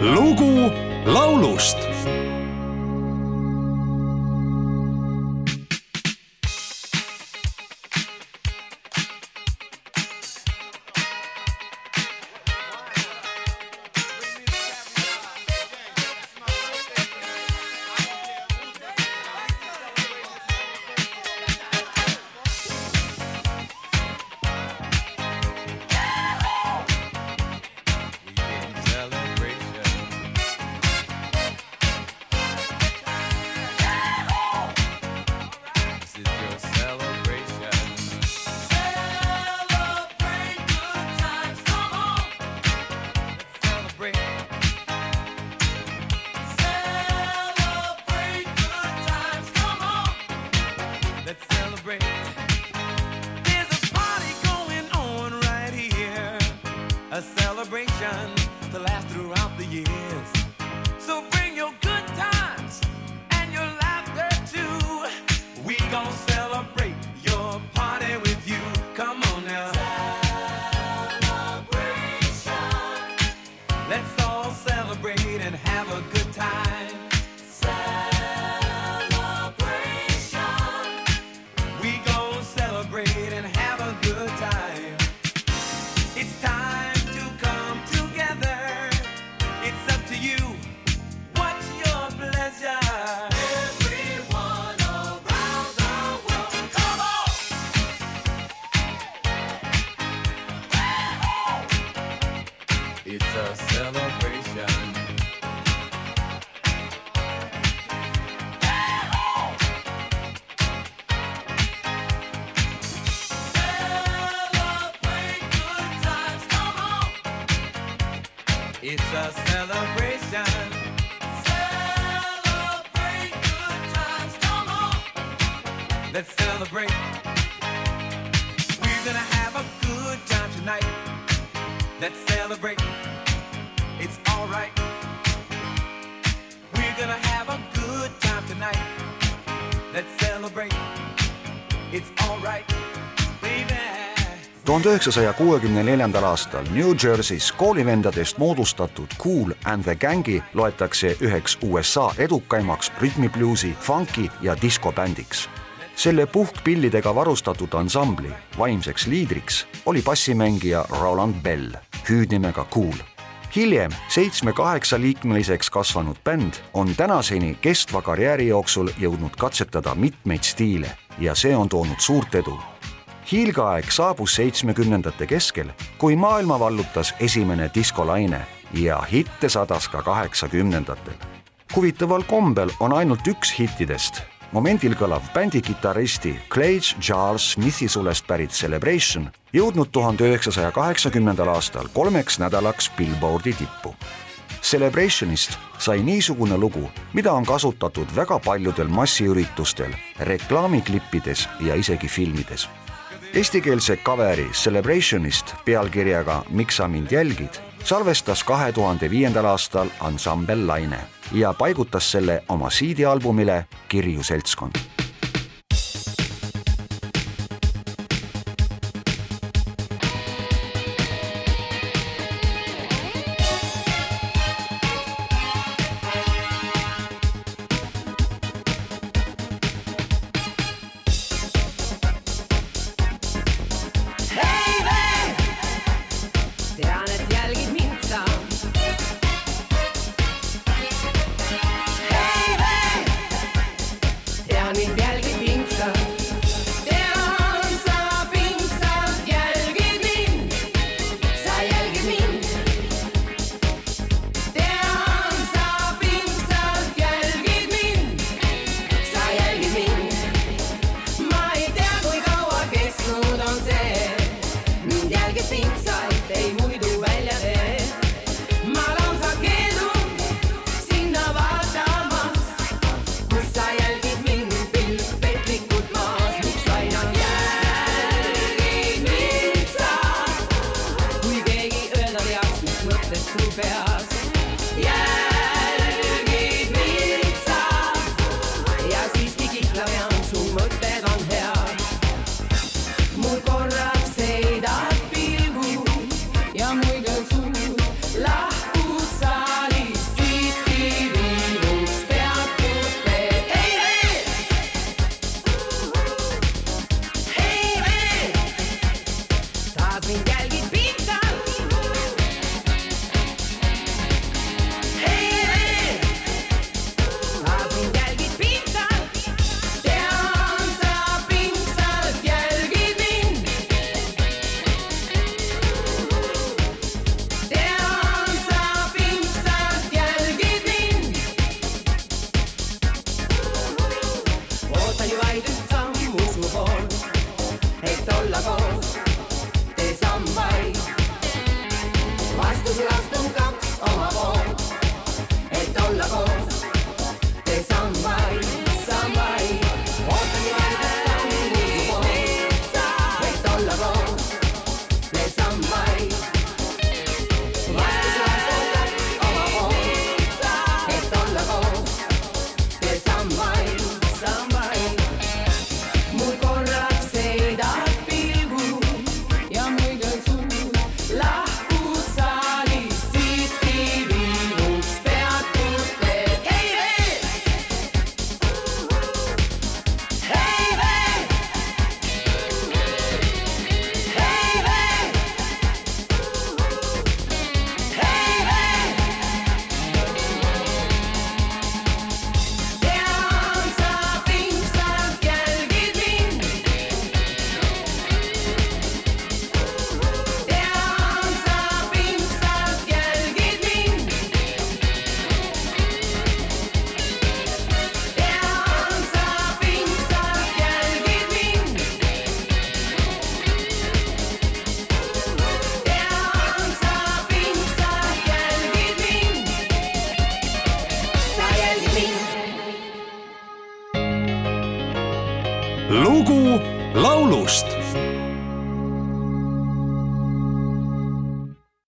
lugu laulust It's a celebration. Celebrate good times, come on. Let's celebrate. We're gonna have a good time tonight. Let's celebrate. It's alright. We're gonna have a good time tonight. Let's celebrate. It's alright, baby. Tuhande üheksasaja kuuekümne neljandal aastal New Jersey's koolivendadest moodustatud Cool and the Gang'i loetakse üheks USA edukaimaks rütmibluusi, funki ja diskobändiks. selle puhkpillidega varustatud ansambli vaimseks liidriks oli bassimängija Roland Bell, hüüdnimega Cool hiljem seitsme-kaheksa liikmeliseks kasvanud bänd on tänaseni kestva karjääri jooksul jõudnud katsetada mitmeid stiile ja see on toonud suurt edu hiilgeaeg saabus seitsmekümnendate keskel, kui maailma vallutas esimene diskolaine ja hitte sadas ka kaheksakümnendatel. huvitaval kombel on ainult üks hittidest, momendil kõlav bändi kitarristi Clay Charles Smithi sulest pärit Celebration, jõudnud tuhande üheksasaja kaheksakümnendal aastal kolmeks nädalaks Billboardi tippu. Celebrationist sai niisugune lugu, mida on kasutatud väga paljudel massiüritustel, reklaamiklippides ja isegi filmides eestikeelse kaveri Celebrationist pealkirjaga Miks sa mind jälgid salvestas kahe tuhande viiendal aastal ansambel Laine ja paigutas selle oma CD-albumile Kirju seltskond peas. jälgid mind sa ja siiski kihlame on su mõtted on head. mul korraks heidab pilgu ja muigel suu lahkus saalist siiski viiluks peatud veel. ei veel, ei veel, tahad mind jälgida? Lugu laulust